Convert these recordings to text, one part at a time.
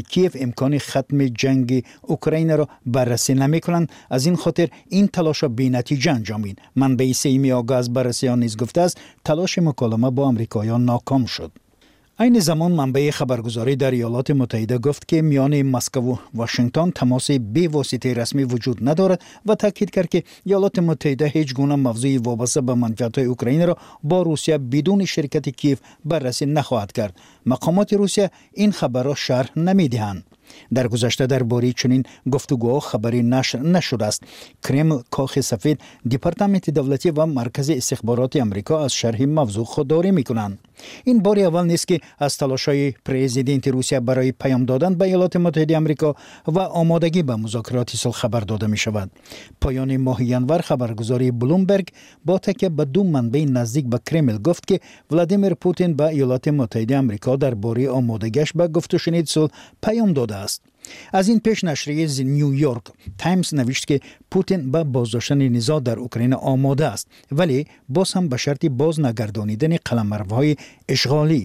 کیف امکان ختم جنگ اوکراین را بررسی نمی‌کنند. از این خاطر این تلاش بینتیجه انجامید من به سیمی آگاه از بررسی نیز گفته است تلاش مکالمه با آمریکایان ناکام شد. Бо амрикоиён ноком шуд айни замон манбаи хабаргузорӣ дар иёлоти муттаҳида гуфт ки миёни москву вашингтон тамоси бевоситаи расмӣ вуҷуд надорад ва таъкид кард ки иёлоти муттаҳида ҳеҷ гуна мавзӯи вобаста ба манфиатҳои украинаро бо русия бидуни ширкати киев баррасӣ нахоҳад кард мақомоти русия ин хабарро шарҳ намедиҳанд дар гузашта дар бораи чунин гуфтугӯҳо хабарӣ нашр нашудааст кремл кохи сафед департаменти давлатӣ ва маркази истихбороти амрико аз шарҳи мавзӯъ худдорӣ мекунанд ин бори аввал нест ки аз талошҳои президенти русия барои паём додан ба иёлоти муттаҳидаи амрико ва омодагӣ ба музокироти сулҳ хабар дода мешавад. Поёни моҳи январ хабаргузории блумберг бо такя ба ду манбаи наздик ба кремл гуфт ки владимир путин ба иёлоти муттаҳидаи амрико дар бораи омодагиаш ба гуфтушуниди сулҳ паём додааст аз ин пеш нашрияи нью йорк таймс навишт ки путин ба боздоштани низоъ дар украина омода аст вале боз ҳам ба шарти бознагардонидани қаламарвҳои ишғолӣ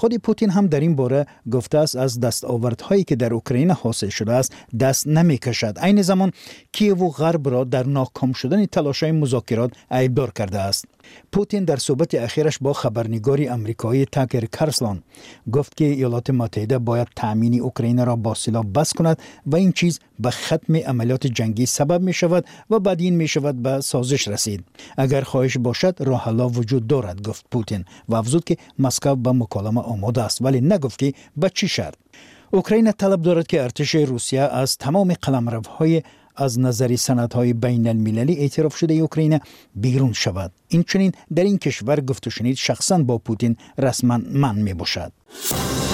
худи путин ҳам дар ин бора гуфтааст аз дастовардҳое ки дар украина ҳосил шудааст даст намекашад айни замон киеву ғарбро дар ноком шудани талошҳои музокирот айбдор кардааст путин дар суҳбати ахираш бо хабарнигори амрикоӣ такер карслон гуфт ки иёлоти муттаҳида бояд таъмини украинаро бо силоҳ бас кунад ва ин чиз ба хатми амалиёти ҷангӣ сабаб мешавад ва баъди ин мешавад ба созиш расид агар хоҳиш бошад роҳҳалло вуҷуд дорад гуфт путин ва афзуд ки москав ба муколама омода аст вале нагуфт ки ба чӣ шарт украина талаб дорад ки артиши русия аз тамоми қаламравҳои аз назари санадҳои байналмилалӣ эътирофшудаи украина берун шавад инчунин дар ин кишвар гуфтушунид шахсан бо путин расман манъ мебошад раҳгузор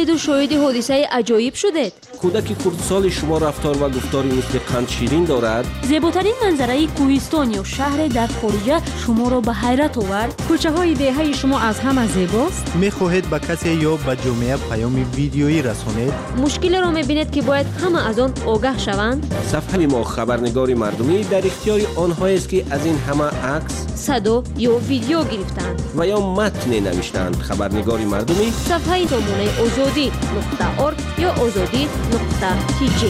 будеду шоҳиди ҳодисаи аҷоиб шудед кӯдаки хурдсоли шумо рафтор ва гуфтори мисли қандширин дорад зеботарин манзараи кӯҳистон ё шаҳре дар хориҷа шуморо ба ҳайрат овард кӯчаҳои деҳаи шумо аз ҳама зебост мехоҳед ба касе ё ба ҷомеа паёми видеоӣ расонед мушкилеро мебинед ки бояд ҳама аз он огаҳ шаванд сафҳаи мо хабарнигори мардумӣ дар ихтиёри онҳоест ки аз ин ҳама акс садо ё видео гирифтаанд ва ё матне навиштаанд хабарнигори мардумӣ сафҳаи сомонаи озодӣ нуқта орг ё озодӣ нуқта тиҷ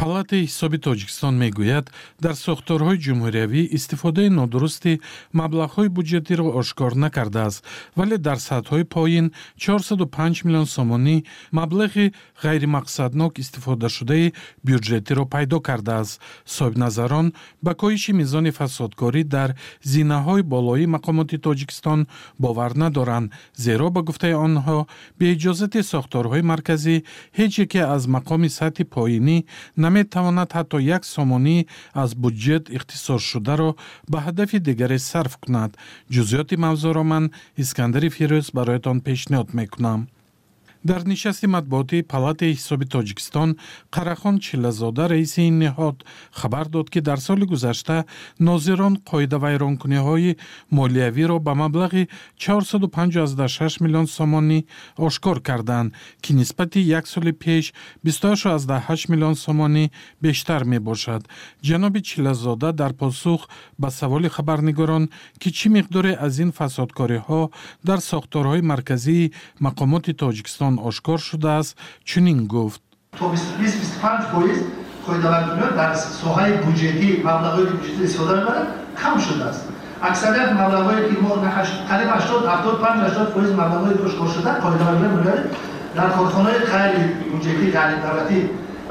палатаи ҳисоби тоҷикистон мегӯяд дар сохторҳои ҷумҳуриявӣ истифодаи нодурусти маблағҳои буҷетиро ошкор накардааст вале дар сатҳҳои поин 45 миллион сомонӣ маблағи ғайримақсаднок истифодашудаи бюджетиро пайдо кардааст. Соҳибназарон ба коҳиши мизони фасодкорӣ дар зинаҳои болоии мақомоти тоҷикистон бовар надоранд зеро ба гуфтаи онҳо беиҷозати сохторҳои марказӣ ҳеҷ яке аз мақоми сатҳи поинӣ наметавонад ҳатто як сомонӣ аз буҷет ихтисосшударо ба ҳадафи дигаре сарф кунад. Ҷузъиёти мавзӯъро ман искандари фирӯз бароятон пешниҳод мекунам дар нишасти матбуотии палатаи ҳисоби тоҷикистон қарахон чилазода раиси ин ниҳод хабар дод ки дар соли гузашта нозирон қоидавайронкуниҳои молиявиро ба маблағи 456 миллион сомонӣ ошкор карданд ки нисбати як соли пеш 28 миллион сомонӣ бештар мебошад. Ҷаноби чилазода дар посух ба саволи хабарнигорон ки чӣ миқдоре аз ин фасодкориҳо дар сохторҳои марказии мақомоти тоҷикистон он ошкор шудааст чунин гуфт. Дар соҳаи буҷетӣ маблағҳое ки буҷетӣ истифода мебарад кам шудааст. Аксарият маблағҳое ки мо қариб 75 фоиз маблағҳое ошкор шуда қоидаварӣ дар корхонаҳои ғайри буҷетӣ ғайридавлатӣ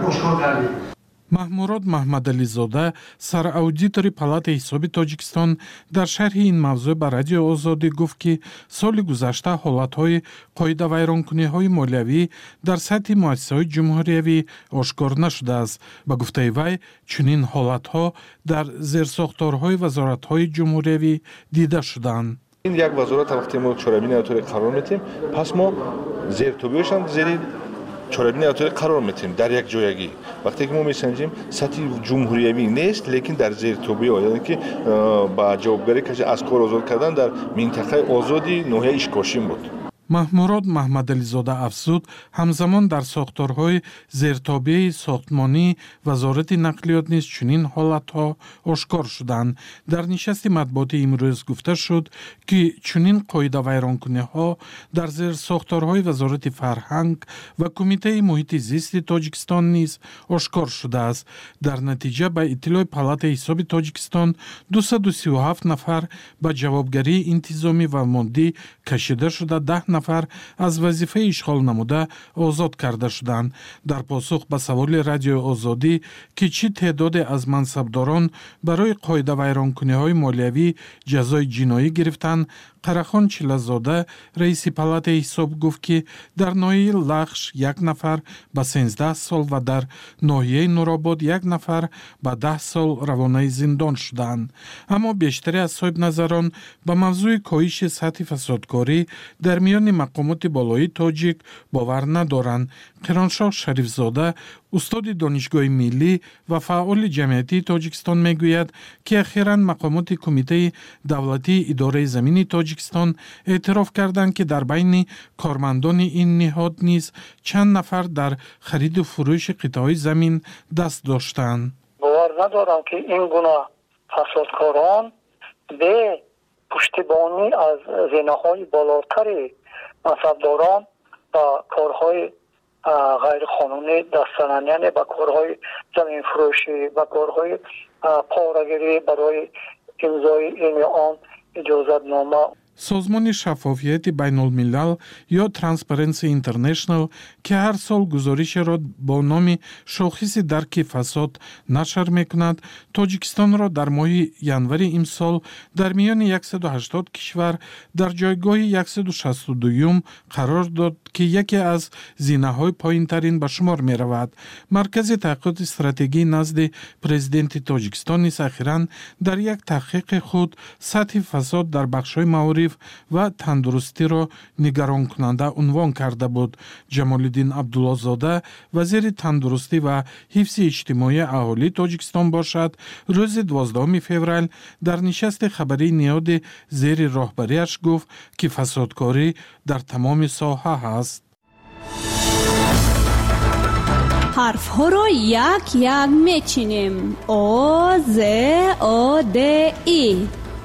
ошкор гардид маҳмурод маҳмадализода сараудитори палатаи ҳисоби тоҷикистон дар шарҳи ин мавзӯъ ба радиои озодӣ гуфт ки соли гузашта ҳолатҳои қоидавайронкуниҳои молиявӣ дар сатҳи муассисаҳои ҷумҳуриявӣ ошкор нашудааст. Ба гуфтаи вай чунин ҳолатҳо дар зерсохторҳои вазоратҳои ҷумҳуриявӣ дида шудаанд ин як вазорат вақте мо чорабини авторе қарор метиҳем пас мо зертобиашам зери чорабини авторе қарор метиҳем дар якҷоягӣ вақте ки мо месанҷем сатҳи ҷумҳуриявӣ нест лекин дар зертубиҳо яъне ки ба ҷавобгарӣ каши аз кор озод кардан дар минтақаи озоди ноҳияи ишкошин буд маҳмурод маҳмадализода афзуд ҳамзамон дар сохторҳои зертобии сохтмонии вазорати нақлиёт низ чунин ҳолатҳо ошкор шуданд. Дар нишасти матбуоти имрӯз гуфта шуд ки чунин қоидавайронкуниҳо дар зерсохторҳои вазорати фарҳанг ва кумитаи муҳити зисти тоҷикистон низ ошкор шудааст. Дар натиҷа ба иттилои палатаи ҳисоби тоҷикистон 237 нафар ба ҷавобгарии интизомӣ ва мондӣ кашида шуда даҳ нафар аз вазифа ишғол намуда озод карда шуданд. Дар посух ба саволи радиои озодӣ ки чӣ теъдоде аз мансабдорон барои қоидавайронкуниҳои молиявӣ ҷазои ҷиноӣ гирифтанд қарахон чилазода раиси палатаи ҳисоб гуфт ки дар ноҳияи лахш як нафар ба сенздаҳ сол ва дар ноҳияи нуробод як нафар ба даҳ сол равонаи зиндон шуданд аммо бештари аз соҳибназарон ба мавзӯи коҳиши сатҳи фасодкорӣ дар миёни мақомоти болоии тоҷик бовар надоранд қироншоҳ шарифзода устоди донишгоҳи миллӣ ва фаъоли ҷамъиятии тоҷикистон мегӯяд ки ахиран мақомоти кумитаи давлатии идораи замини тоҷикистон эътироф карданд ки дар байни кормандони ин ниҳод низ чанд нафар дар хариду фурӯши қитъаҳои замин даст доштаанд. Бовар надорам ки ин гуна фасодкорон бе пуштибонӣ аз зинаҳои болотари мансабдорон ба корҳои ғайриқонунӣ дастзананд яъне ба корҳои заминфурӯшӣ ба корҳои порагирӣ барои имзои ини он иҷозатнома. Созмони шаффофияти байнулмилал ё transparency international ки ҳар сол гузоришеро бо номи шохиси дарки фасод нашр мекунад. Тоҷикистонро дар моҳи январи имсол дар миёни 180 кишвар дар ҷойгоҳи 162юм қарор дод ки яке аз зинаҳои поинтарин ба шумор меравад. Маркази таҳқиқоти стратегӣ назди президенти тоҷикистон низ ахиран дар як таҳқиқи худ сатҳи фасод дар бахшҳои маориф ва тандурустиро нигаронкунанда унвон карда буд. Ҷамолиддин абдуллозода вазири тандурустӣ ва ҳифзи иҷтимоии аҳолии тоҷикистон бошад. Рӯзи 12 феврал дар нишасти хабарии ниёди зери роҳбариаш гуфт ки фасодкорӣ дар тамоми соҳа ҳаст. Ҳарфҳоро як як мечинем. О з о д и.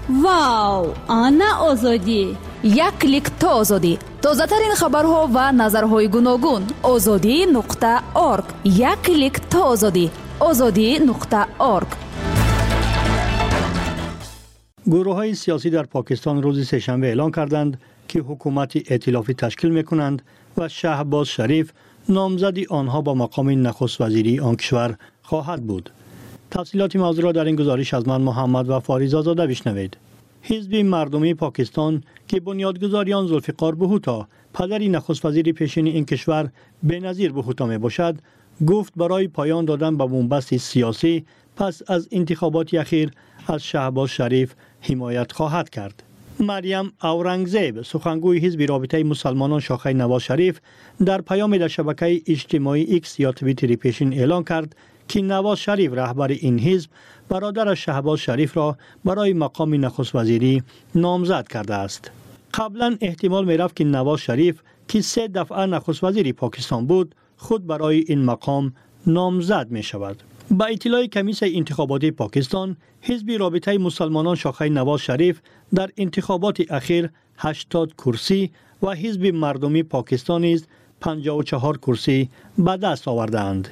Вау ана озодӣ як клик то озодӣ тозатарин хабарҳо ва назарҳои гуногун озодӣ нуқта орг як клик то озодӣ озодӣ нуқта орг гурӯҳҳои сиёсӣ дар покистон рӯзи сешанбе эълон карданд ки ҳукумати эътилофӣ ташкил мекунанд ва шаҳбоз шариф номзади онҳо ба мақоми нахуствазирии он кишвар хоҳад буд тафсилоти мавзӯъро дар ин гузориш аз ман муҳаммад вафоризодода бишнавед حزب مردمی پاکستان که بنیادگذاری آن ذوالفقار بهوتا پدری نخست وزیر پیشین این کشور به نظیر بهوتا می باشد گفت برای پایان دادن به بنبست سیاسی پس از انتخابات اخیر از شهباز شریف حمایت خواهد کرد. مریم اورنگزیب سخنگوی حزب رابطه مسلمانان شاخه نواز شریف در پیامی در شبکه اجتماعی ایکس یا توییتر پیشین اعلام کرد که نواز شریف رهبر این حزب برادر شهباز شریف را برای مقام نخست وزیری نامزد کرده است قبلا احتمال می رفت که نواز شریف که سه دفعه نخست وزیری پاکستان بود خود برای این مقام نامزد می شود با اطلاع کمیس انتخاباتی پاکستان حزب رابطه مسلمانان شاخه نواز شریف در انتخابات اخیر 80 کرسی و حزب مردمی پاکستان نیز 54 کرسی به دست آورده اند.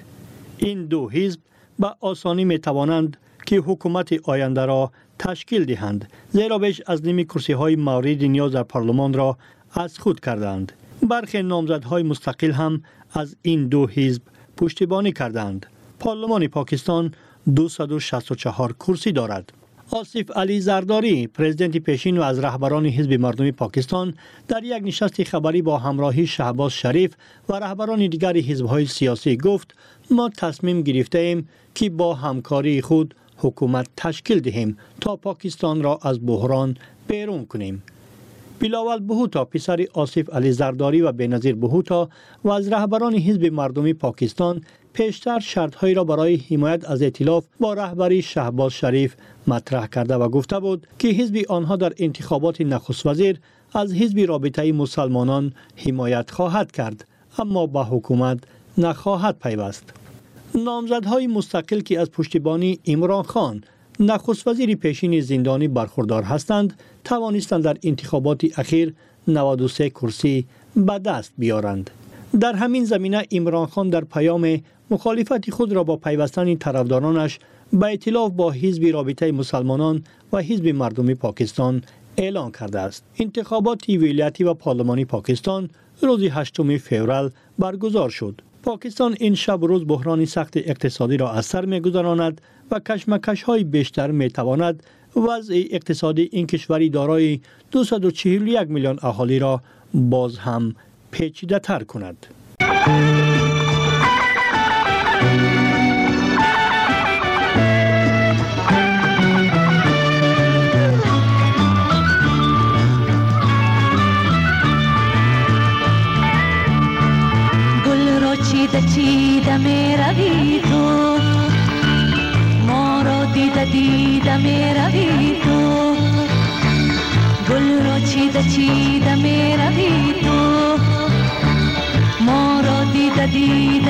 Курсӣ ба даст овардаанд ин ду ҳизб ба осонӣ метавонанд ки ҳукумати ояндаро ташкил диҳанд зеро беш аз ними курсиҳои мавриди ниёз дар парлумонро аз худ кардаанд бархе номзадҳои мустақил ҳам аз ин ду ҳизб пуштибонӣ кардаанд парлумони покистон 264 курсӣ дорад осиф али зардорӣ президенти пешин ва аз раҳбарони ҳизби мардуми покистон дар як нишасти хабарӣ бо ҳамроҳии шаҳбоз шариф ва раҳбарони ما تصمیم گرفته ایم که با همکاری خود حکومت تشکیل دهیم تا پاکستان را از بحران بیرون کنیم. بلاول بهوتا پسر آصف علی زرداری و بینظیر بهوتا و از رهبران حزب مردمی پاکستان پیشتر شرطهایی را برای حمایت از اطلاف با رهبری شهباز شریف مطرح کرده و گفته بود که حزب آنها در انتخابات نخست وزیر از حزب رابطه مسلمانان حمایت خواهد کرد. اما به حکومت نخواهد پیوست. نامزدهای مستقل که از پشتیبانی عمران خان نخست وزیر پیشین زندانی برخوردار هستند توانستند در انتخابات اخیر 93 کرسی به دست بیارند. در همین زمینه عمران خان در پیام مخالفت خود را با پیوستن طرفدارانش به اطلاف با حزب رابطه مسلمانان و حزب مردمی پاکستان اعلان کرده است. انتخابات ولایتی و پارلمانی پاکستان روز 8 فوریه برگزار شد. پاکستان این شب روز بحران سخت اقتصادی را از سر میگذراند و کشمکش های بیشتر می تواند وضع اقتصادی این کشوری دارای 241 میلیون اهالی را باز هم پیچیده تر کند. vida, mera moro di da di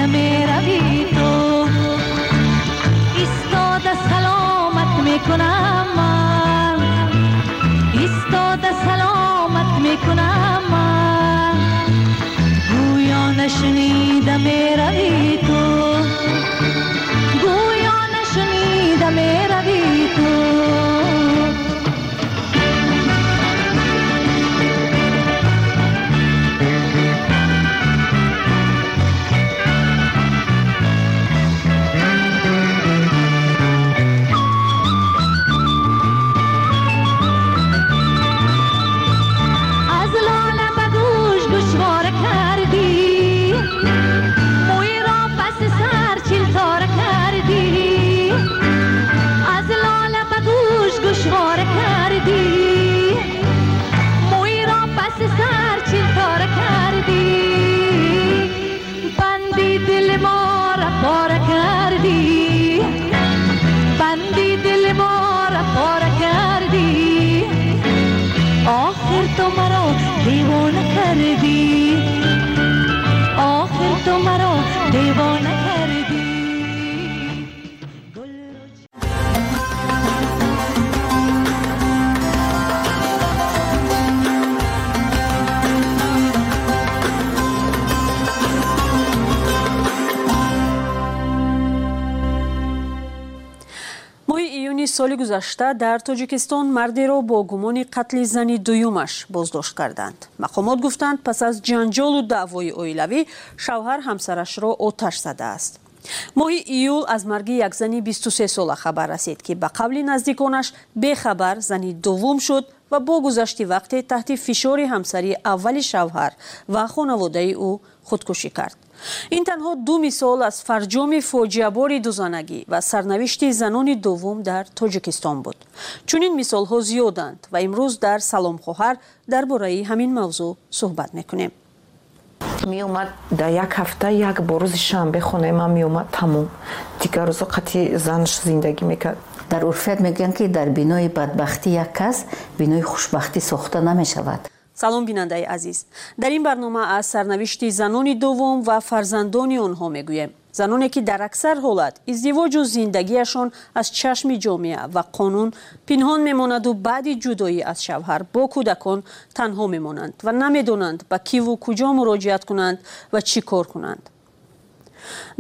соли гузашта дар тоҷикистон мардеро бо гумони қатли зани дуюмаш боздошт карданд. Мақомот гуфтанд пас аз ҷанҷолу даъвои оилавӣ шавҳар ҳамсарашро оташ задааст. Моҳи июл аз марги як зани 23 сола хабар расид ки ба қавли наздиконаш бехабар зани дуввум шуд ва бо гузашти вақте таҳти фишори ҳамсари аввали шавҳар ва хонаводаи ӯ худкушӣ кард ин танҳо ду мисол аз фарҷоми фоҷиабори дузанагӣ ва сарнавишти занони дуввум дар тоҷикистон буд. Чунин мисолҳо зиёданд ва имрӯз дар салом хоҳар дар бораи ҳамин мавзӯъ суҳбат мекунем. Меомад дар як ҳафта як бор рӯзи шанбе хонаи ман меомад тамом. Дигар рӯзо қатъи занш зиндагӣ мекард? Дар урфият мегӯянд ки дар бинои бадбахтӣ як кас бинои хушбахтӣ сохта намешавад салом бинандаи азиз. Дар ин барнома аз сарнавишти занони дуввум ва фарзандони онҳо мегӯем. Заноне ки дар аксар ҳолат издивоҷу зиндагиашон аз чашми ҷомеа ва қонун пинҳон мемонаду баъди ҷудоӣ аз шавҳар бо кӯдакон танҳо мемонанд ва намедонанд ба киву куҷо муроҷиат кунанд ва чӣ кор кунанд.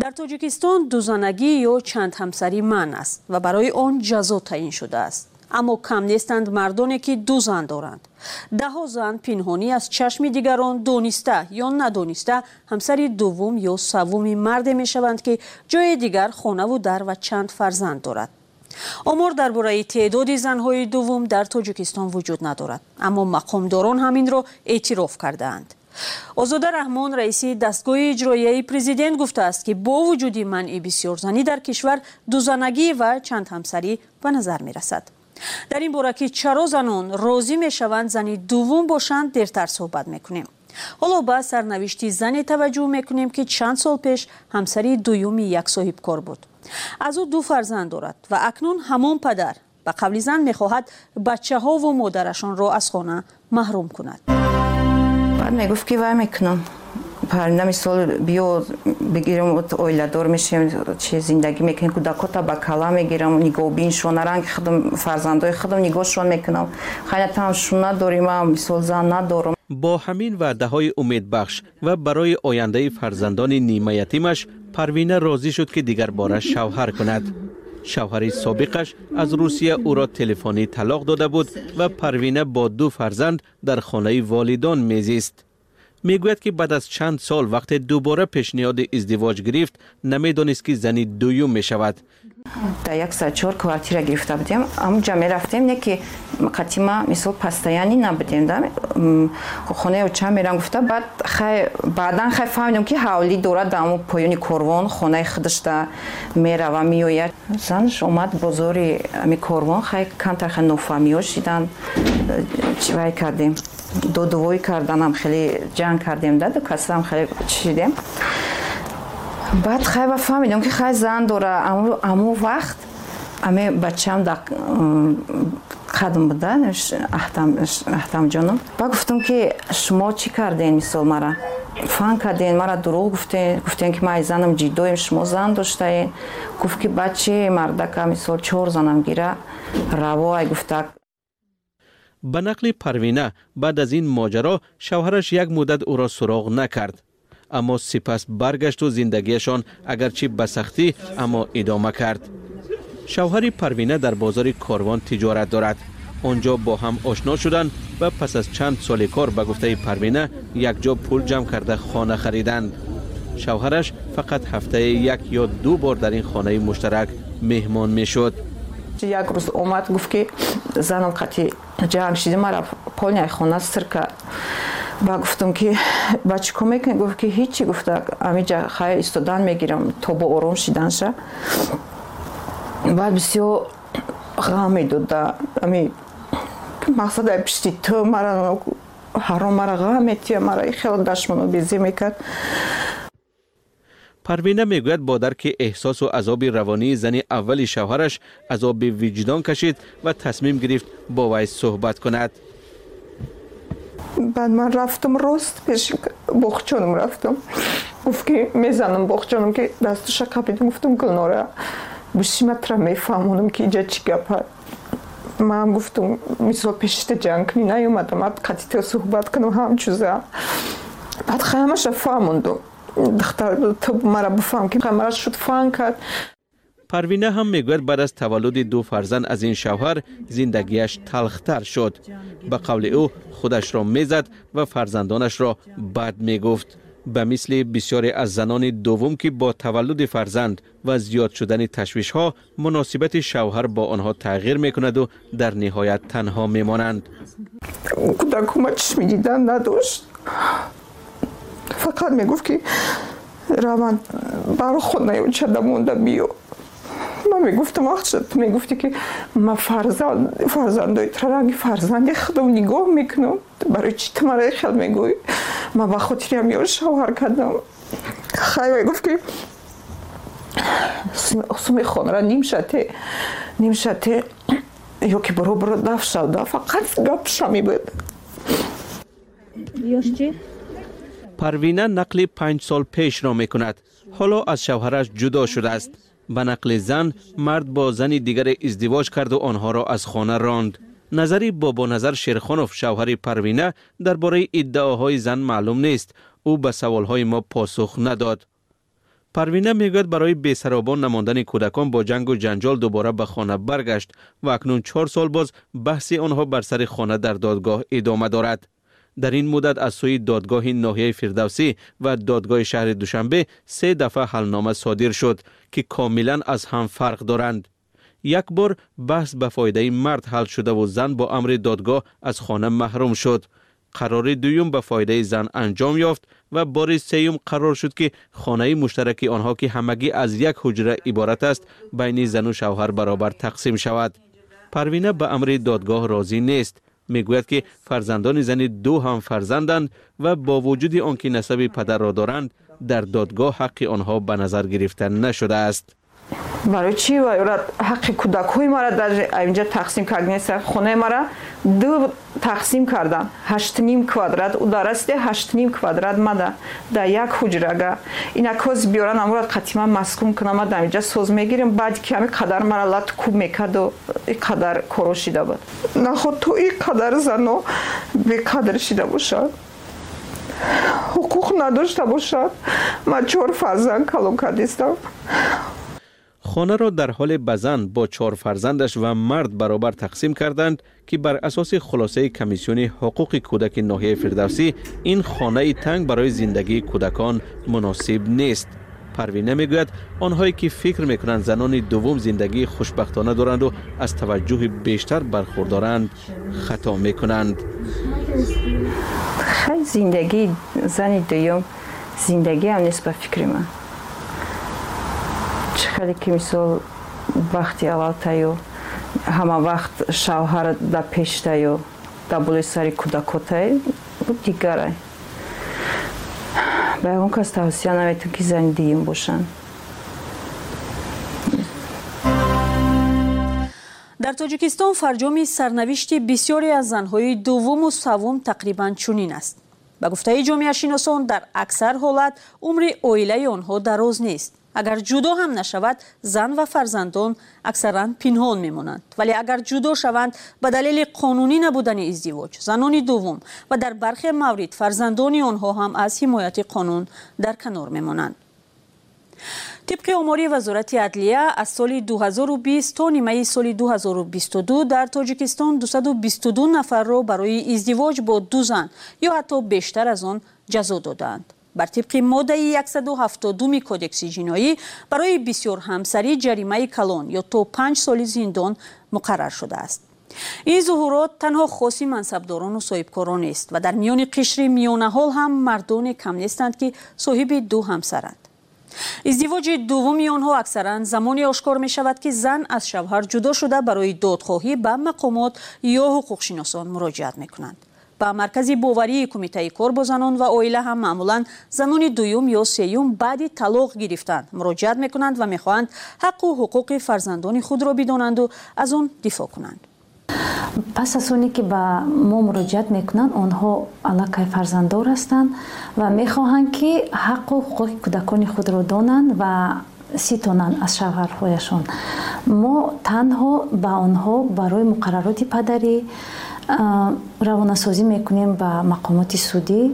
Дар тоҷикистон дузанагӣ ё чандҳамсарӣ манъ аст ва барои он ҷазо таъин шудааст аммо кам нестанд мардоне ки ду зан доранд. Даҳо зан пинҳонӣ аз чашми дигарон дониста ё надониста ҳамсари дуввум ё саввуми марде мешаванд ки ҷои дигар хонаву дар ва чанд фарзанд дорад. Омор дар бораи теъдоди занҳои дуввум дар тоҷикистон вуҷуд надорад аммо мақомдорон ҳаминро эътироф кардаанд. Озода раҳмон раиси дастгоҳи иҷроияи президент гуфтааст ки бо вуҷуди манъи бисёрзанӣ дар кишвар дузанагӣ ва чандҳамсарӣ ба назар мерасад дар ин бора ки чаро занон розӣ мешаванд зани дуввум бошанд дертар суҳбат мекунем. Ҳоло ба сарнавишти зане таваҷҷӯҳ мекунем ки чанд сол пеш ҳамсари дуюми як соҳибкор буд. Аз ӯ ду фарзанд дорад ва акнун ҳамон падар ба қавли зан мехоҳад бачаҳову модарашонро аз хона маҳрум кунад. Баъд мегуфт ки вай мекунам паринда мисол биё бигирам оиладор мешем чи зиндагӣ мекунем кӯдакота ба кала мегирам нигоҳбиншон ранги худам фарзандои худам нигоҳшон мекунам. Хайнатам шум надорим мисол зан надорам. Бо ҳамин ваъдаҳои умедбахш ва барои ояндаи фарзандони нимаятимаш парвина розӣ шуд ки дигарбора шавҳар кунад. Шавҳари собиқаш аз русия ӯро телефонӣ талоқ дода буд ва парвина бо ду фарзанд дар хонаи волидон мезист мегӯяд ки баъд аз чанд сол вақте дубора пешниҳоди издивоҷ гирифт намедонист ки зани дуюм мешавад дар як чор квартира гирифта будем амуҷа мерафтем не ки қатима мисол постоянӣ набудем да. Хонаи оча мерам гуфта баъд хай баъдан хай фаҳмидем ки ҳавлӣ дорад дар аму поёни корвон хонаи худашда мерава меояд занаш омад бозори ами корвон хай камтар хай нофаҳмиҳо шидан. Чивай кардем? Додувоӣ карданам хеле ҷанг кардем да ду касам хеле чидем баъд хай ба фаҳмидам ки хай зан дора аму вақт аме бачаам да қадм буда аҳтамҷоном ба гуфтам ки шумо чӣ кардем мисол мара? Фан кардем мара дурӯғ гуфтем гуфтем ки ман занам ҷидоем шумо зан доштаем гуфт ки бачи мардака мисол чор занам гира раво ай гуфтак. Ба нақли парвина баъд аз ин моҷаро шавҳараш як муддат ӯро суроғ накард аммо сипас баргашту зиндагиашон агарчи ба сахтӣ аммо идома кард шавҳари парвина дар бозори корвон тиҷорат дорад онҷо бо ҳам ошно шуданд ва пас аз чанд соли кор ба гуфтаи парвина якҷо пул ҷамъ карда хона хариданд шавҳараш фақат ҳафтае як ё ду бор дар ин хонаи муштарак меҳмон мешуд як рӯз омад гуфт ки занам қати ҷанг шиди мара полняи хона сирка ба гуфтам ки ба чӣ кор мекунӣ гуфт ки ҳичи гуфта. Амиҷа хай истодан мегирам то бо ором шиданша баъд бисёр ғам медода ами мақсад ай пишти ту мара ҳаром мара ғам метия мара хело дашмоно безӣ мекард парвина мегӯяд бо дарки эҳсосу азоби равонии зани аввали шавҳараш азоби виҷдон кашид ва тасмим гирифт бо вай суҳбат кунад баъд ман рафтам рост пеши боғчонам рафтам гуфт ки мезанам боғчонам ки дастуша қабидам гуфтам гулнора бушиматра мефаҳмонам ки иҷа чӣ гапа ман гуфтам мисол пешита ҷанг кунӣ наёмадам ад қатита суҳбат кунам ҳамчуза баъд хаямаша фаҳмондум духтар ту мара бифаҳм ки мара шуд фаҳм кард парвина ҳам мегӯяд баъд аз таваллуди ду фарзанд аз ин шавҳар зиндагиаш талхтар шуд ба қавли ӯ худашро мезад ва фарзандонашро бад мегуфт ба мисли бисёре аз занони дуввум ки бо таваллуди фарзанд ва зиёд шудани ташвишҳо муносибати шавҳар бо онҳо тағйир мекунаду дар ниҳоят танҳо мемонанд кӯдакума чишми дидан надошт фақат мегуфт ки раванд бар хонаи учада монда биё ман мегуфтам вақт ту мегуфтӣ ки ман фарзандои ранги фарзанди худам нигоҳ мекунам барои чӣ ту мара хел мегӯӣ ман ба хотири ҳамё шавҳар кардам хай мегуфт ки суми хонра нимшате нимшате ё ки баробаро даф шавда фақат гапшами буд парвина нақли панҷ сол пешро мекунад ҳоло аз шавҳараш ҷудо шудааст ба нақли зан мард бо зани дигаре издивоҷ карду онҳоро аз хона ронд назари бобоназар шерхонов шавҳари парвина дар бораи иддаоҳои зан маълум нест ӯ ба саволҳои мо посух надод парвина мегӯяд барои бесаробон намондани кӯдакон бо ҷангу ҷанҷол дубора ба хона баргашт ва акнун чор сол боз баҳси онҳо бар сари хона дар додгоҳ идома дорад дар ин муддат аз сӯи додгоҳи ноҳияи фирдавсӣ ва додгоҳи шаҳри душанбе се дафъа ҳалнома содир шуд ки комилан аз ҳам фарқ доранд як бор баҳс ба фоидаи мард ҳал шудаву зан бо амри додгоҳ аз хона маҳрум шуд қарори дуюм ба фоидаи зан анҷом ёфт ва бори сеюм қарор шуд ки хонаи муштараки онҳо ки ҳамагӣ аз як ҳуҷра иборат аст байни зану шавҳар баробар тақсим шавад парвина ба амри додгоҳ розӣ нест мегӯяд ки фарзандони зани ду ҳам фарзанданд ва бо вуҷуди он ки насаби падарро доранд дар додгоҳ ҳаққи онҳо ба назар гирифта нашудааст барои чӣ? Ҳаққи кӯдакҳои мара дар инҷа тақсим кардинеста хонаи мара ду тақсим кардан. Ҳаштним квадрат у дар асли ҳаштним квадрат мада дар як ҳуҷрага инакоз биёран амурад қатима маскун кунама дар инҷа соз мегирем баъди ки ҳами қадар мара лат кӯб мекарду иқадар коро шида буд. Наход то и қадар зано беқадр шида бошад? Ҳуқуқ надошта бошад? Ман чор фарзанд калон кардистам хонаро дар ҳоле ба зан бо чор фарзандаш ва мард баробар тақсим карданд ки бар асоси хулосаи комиссиони ҳуқуқи кӯдаки ноҳияи фирдавсӣ ин хонаи танг барои зиндагии кӯдакон муносиб нест парвина мегӯяд онҳое ки фикр мекунанд занони дуввум зиндагии хушбахтона доранду аз таваҷҷӯҳи бештар бархурдоранд хато мекунанд хай зиндагии зани дуюм зиндагиам нест ба фикри ман хеле ки мисол вақти аввалтаю ҳама вақт шавҳар да пештаю да болои сари кӯдакотаю дигарай. Ба ягон кас тавсия наметон ки зани дуюм бошанд. Дар тоҷикистон фарҷоми сарнавишти бисёре аз занҳои дуввуму саввум тақрибан чунин аст. Ба гуфтаи ҷомеашиносон дар аксар ҳолат умри оилаи онҳо дароз нест агар ҷудо ҳам нашавад зан ва фарзандон аксаран пинҳон мемонанд. Вале агар ҷудо шаванд ба далели қонунӣ набудани издивоҷ занони дуввум ва дар бархе маврид фарзандони онҳо ҳам аз ҳимояти қонун дар канор мемонанд. Тибқи омори вазорати адлия аз соли 2020 то нимаи соли 2022 дар тоҷикистон 222 нафарро барои издивоҷ бо ду зан ё ҳатто бештар аз он ҷазо доданд бар тибқи моддаи 172 кодекси ҷиноӣ барои бисёрҳамсарӣ ҷаримаи калон ё то панҷ соли зиндон муқаррар шудааст. Ин зуҳурот танҳо хоси мансабдорону соҳибкорон нест ва дар миёни қишри миёнаҳол ҳам мардоне кам нестанд ки соҳиби ду ҳамсаранд. Издивоҷи дуввуми онҳо аксаран замоне ошкор мешавад ки зан аз шавҳар ҷудо шуда барои додхоҳӣ ба мақомот ё ҳуқуқшиносон муроҷиат мекунанд ба маркази боварии кумитаи кор бо занон ва оила ҳам маъмулан занони дуюм ё сеюм баъди талоқ гирифтан муроҷиат мекунанд ва мехоҳанд ҳаққу ҳуқуқи фарзандони худро бидонанду аз он дифоъ кунанд. Пас аз оне ки ба мо муроҷиат мекунанд онҳо аллакай фарзанддор ҳастанд ва мехоҳанд ки ҳаққу ҳуқуқи кӯдакони худро донанд ва ситонанд аз шавҳарҳояшон. Мо танҳо ба онҳо барои муқаррароти падарӣ равонасозӣ мекунем ба мақомоти судӣ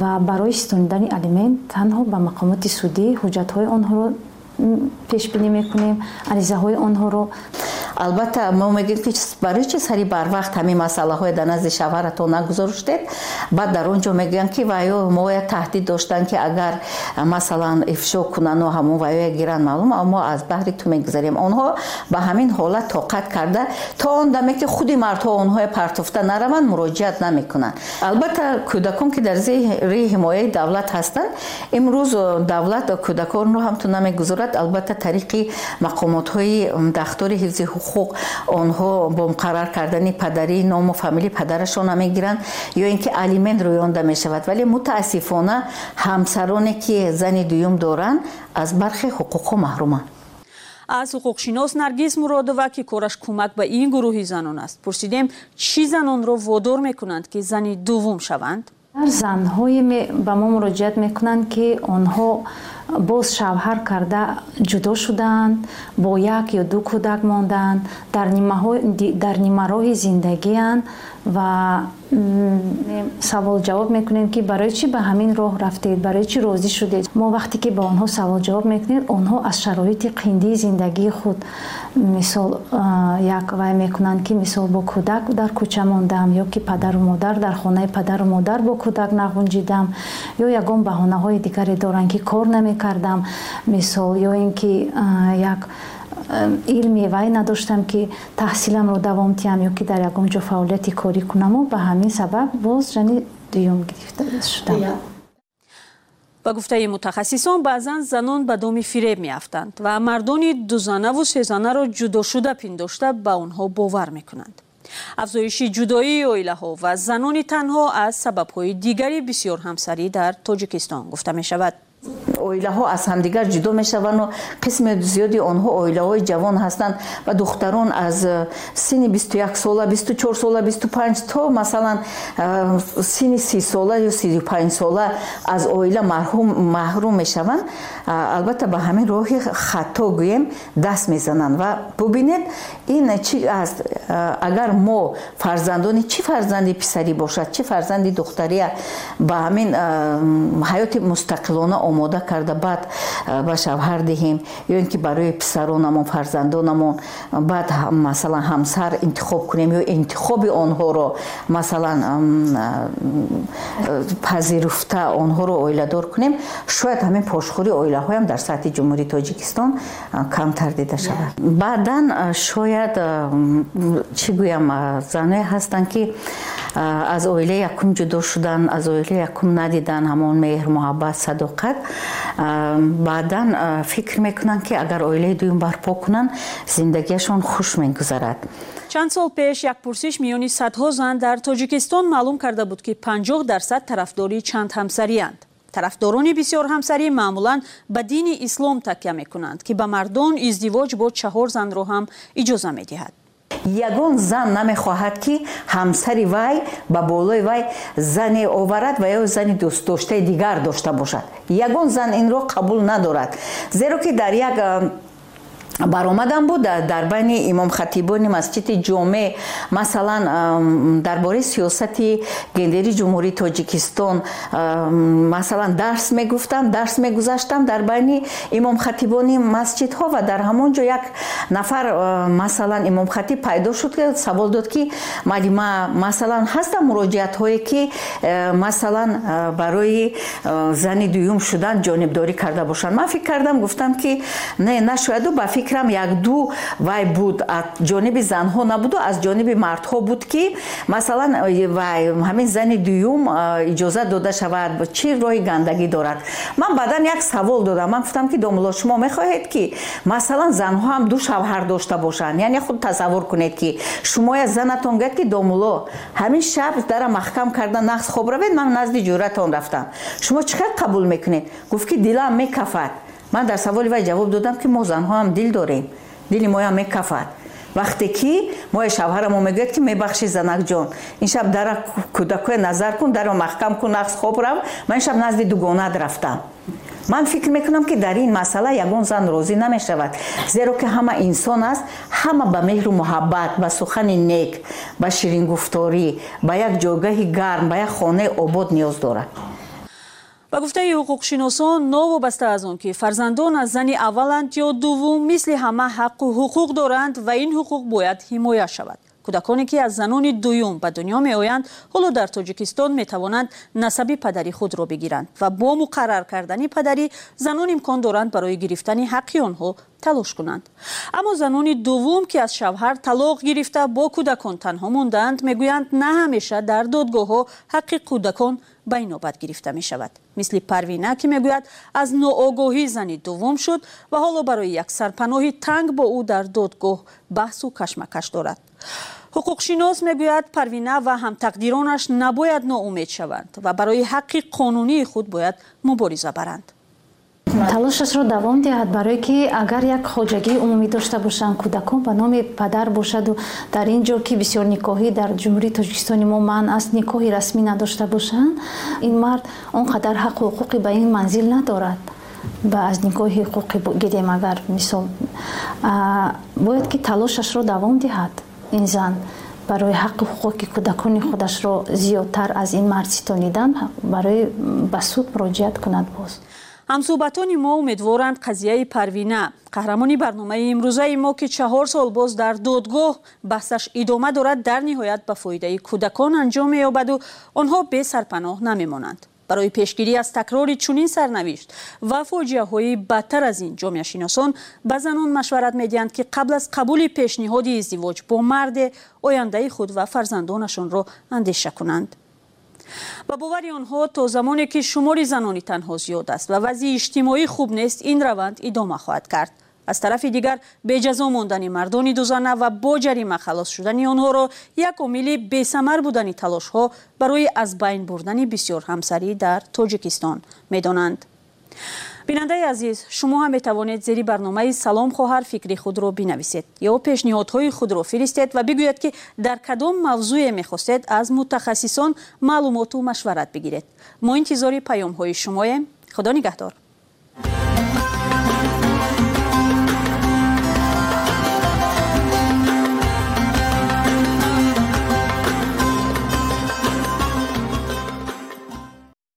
ва барои ситонидани алимент танҳо ба мақомоти судӣ ҳуҷҷатҳои онҳоро пешбинӣ мекунем аризаҳои онҳоро албатта мо мегӯем ки барои чи сари барвақт ҳамин масъалаҳое дар назди шавҳаратон нагузоштед? Баъд дар он ҷо мегӯянд ки ваё моя таҳдид доштанд ки агар масалан ифшо кунану ҳамон ваёя гиранд маълум мо аз баҳри ту мегузарем. Онҳо ба ҳамин ҳолат тоқат карда то он даме ки худи мардҳо онҳое партофта нараванд муроҷиат намекунанд. Албатта кӯдакон ки дар зери ҳимояи давлат ҳастанд имрӯз давлат кӯдаконро ҳамтун намегузорад. Албатта тариқи мақомотҳои дахтори ҳифзи онҳо бо муқаррар кардани падарӣ ному фамилии падарашона мегиранд ё ин ки алимент рӯёнда мешавад. Вале мутаассифона ҳамсароне ки зани дуюм доранд аз бархе ҳуқуқҳо маҳруманд аз ҳуқуқшинос наргиз муродова ки кораш кӯмак ба ин гурӯҳи занон аст. Пурсидем чӣ занонро водор мекунанд ки зани дуввум шаванд? Занҳое ба мо муроҷиат мекунанд ки онҳо боз шавҳар карда ҷудо шудаанд бо як ё ду кӯдак мондаанд дар нимароҳи зиндагианд ва саволҷавоб мекунем ки барои чӣ ба ҳамин роҳ рафтед? Барои чӣ розӣ шудед? Мо вақте ки ба онҳо саволҷавоб мекунем онҳо аз шароити қиндии зиндагии худ мисол як вай мекунанд ки мисол бо кӯдак дар кӯча мондам ё ки падару модар дар хонаи падару модар бо кӯдак нағунҷидам ё ягон баҳонаҳои дигаре доранд ки кор намекардам мисол ё ин ки як илми вай надоштам ки таҳсиламро давом диҳам ё ки дар ягон ҷо фаъолияти корӣ кунаму ба ҳамин сабаб боз жани дуюм гирифта шудам ба гуфтаи мутахассисон баъзан занон ба доми фиреб меафтанд ва мардони дузанаву сезанаро ҷудошуда пиндошта ба онҳо бовар мекунанд афзоиши ҷудоии оилаҳо ва занони танҳо аз сабабҳои дигари бисёрҳамсарӣ дар тоҷикистон гуфта мешавад оилаҳо аз ҳамдигар ҷудо мешаванду қисми зиёди онҳо оилаҳои ҷавон ҳастанд ва духтарон аз синни бисту як сола бисту чор сола бисту панҷ то масалан синни си сола ё сию панҷ сола аз оила маҳрум мешаванд. Албатта ба ҳамин роҳи хато гӯем даст мезананд ва бубинед ин чи аст агар мо фарзандони чӣ фарзанди писарӣ бошад чӣ фарзанди духтария ба ҳамин ҳаёти мустақилона омода карда баъд ба шавҳар диҳем ё ин ки барои писаронамон фарзандонамон баъд масалан ҳамсар интихоб кунем ё интихоби онҳоро масалан пазируфта онҳоро оиладор кунем шояд ҳамин пошхӯри оилаҳоям дар сатҳи ҷумҳурии тоҷикистон камтар дида шавад. Баъдан шояд чӣ гӯям занҳое ҳастанд ки аз оилаи якум ҷудо шудан аз оилаи якум надидан ҳамон меҳр муҳаббат садоқат баъдан фикр мекунанд ки агар оилаи дуюм барпо кунанд зиндагиашон хуш мегузарад. Чанд сол пеш як пурсиш миёни садҳо зан дар тоҷикистон маълум карда буд ки 50 дарсад тарафдори чанд ҳамсариянд тарафдорони бисёр ҳамсарӣ маъмулан ба дини ислом такя мекунанд ки ба мардон издивоҷ бо чаҳор занро ҳам иҷоза медиҳад ягон зан намехоҳад ки ҳамсари вай ба болои вай зане оварад ва ё зани дӯстдоштаи дигар дошта бошад. Ягон зан инро қабул надорад зеро ки дар як баромадан буд дар байни имомхатибони масҷиди ҷоме масалан дар бораи сиёсати гендери ҷумҳурии тоҷикистон масалан дарс мегуфтам дарс мегузаштам дар байни имомхатибони масҷидҳо ва дар ҳамон ҷо як нафар масалан имомхатиб пайдо шуд савол дод ки малима масалан ҳастам муроҷиатҳое ки масалан барои зани дуюм шудан ҷонибдорӣ карда бошанд? Ман фикр кардам гуфтам ки не нашояду ба фикр фикрам якду вай буд аз ҷониби занҳо набуду аз ҷониби мардҳо буд ки масалан вай ҳамин зани дуюм иҷоза дода шавад чӣ роҳи гандагӣ дорад? Ман баъдан як савол додам. Ман гуфтам ки домуло шумо мехоҳед ки масалан занҳо ҳам ду шавҳар дошта бошанд. Яъне худ тасаввур кунед ки шумо я занатон гӯяд ки домуло ҳамин шаб дара маҳкам карда нақс хоб равед ман назди ҷӯратон рафтам. Шумо чӣ қадр қабул мекунед? Гуфт ки дилам мекафад ман дар саволи вай ҷавоб додам ки мо занҳоам дил дорем. Дили моям мекафад вақте ки моя шавҳарамо мегӯяд ки мебахшӣ занакҷон иншаб дара кӯдакое назар кун даро маҳкам кун нақс хоб рав ман иншаб назди дугонат рафтам ман фикр мекунам ки дар ин масъала ягон зан розӣ намешавад. Зеро ки ҳама инсон аст ҳама ба меҳру муҳаббат ба сухани нек ба ширингуфторӣ ба як ҷойгоҳи гарм ба як хонаи обод ниёз дорад ба гуфтаи ҳуқуқшиносон новобаста аз он ки фарзандон аз зани авваланд ё дуввум мисли ҳама ҳаққу ҳуқуқ доранд ва ин ҳуқуқ бояд ҳимоя шавад. Кӯдаконе ки аз занони дуюм ба дунё меоянд ҳоло дар тоҷикистон метавонанд насаби падари худро бигиранд ва бо муқаррар кардани падарӣ занон имкон доранд барои гирифтани ҳаққи онҳо талош кунанд. Аммо занони дуввум ки аз шавҳар талоқ гирифта бо кӯдакон танҳо мондаанд мегӯянд на ҳамеша дар додгоҳҳо ҳаққи кӯдакон ба инобат гирифта мешавад. Мисли парвина ки мегӯяд аз ноогоҳӣ зани дуввум шуд ва ҳоло барои як сарпаноҳи танг бо ӯ дар додгоҳ баҳсу кашмакаш дорад. Ҳуқуқшинос мегӯяд парвина ва ҳамтақдиронаш набояд ноумед шаванд ва барои ҳаққи қонунии худ бояд мубориза баранд талошашро давом диҳад барое ки агар як хоҷагии умумӣ дошта бошанд кӯдакон ба номи падар бошаду. Дар ин ҷо ки бисёр никоҳӣ дар ҷумҳурии тоҷикистони мо манъ аст никоҳи расмӣ надошта бошанд ин мард он қадар ҳаққу ҳуқуқи ба ин манзил надорад. Ба аз никоҳи ҳуқуқи гирем агар мисол бояд ки талошашро давом диҳад ин зан. Барои ҳаққи ҳуқуқи кӯдакони худашро зиёдтар аз ин мард ситонидан барои ба суд муроҷиат кунад боз ҳамсӯҳбатони мо умедворанд қазияи парвина. Қаҳрамони барномаи имрӯзаи мо ки чаҳор сол боз дар додгоҳ баҳсаш идома дорад дар ниҳоят ба фоидаи кӯдакон анҷом меёбаду онҳо бесарпаноҳ намемонанд. Барои пешгирӣ аз такрори чунин сарнавишт ва фоҷиаҳои бадтар аз ин ҷомеашиносон ба занон машварат медиҳанд ки қабл аз қабули пешниҳоди издивоҷ бо марде ояндаи худ ва фарзандонашонро андеша кунанд ба бовари онҳо то замоне ки шумори занони танҳо зиёд аст ва вазъи иҷтимоӣ хуб нест ин раванд идома хоҳад кард. Аз тарафи дигар беҷазо мондани мардони дузана ва бо ҷарима халос шудани онҳоро як омили бесамар будани талошҳо барои аз байн бурдани бисёр ҳамсарӣ дар тоҷикистон медонанд бинандаи азиз шумо ҳам метавонед зери барномаи салом хоҳар фикри худро бинависед ё пешниҳодҳои худро фиристед ва бигӯяд ки дар кадом мавзӯе мехостед аз мутахассисон маълумоту машварат бигиред. Мо интизори паёмҳои шумоем. Худо нигаҳдор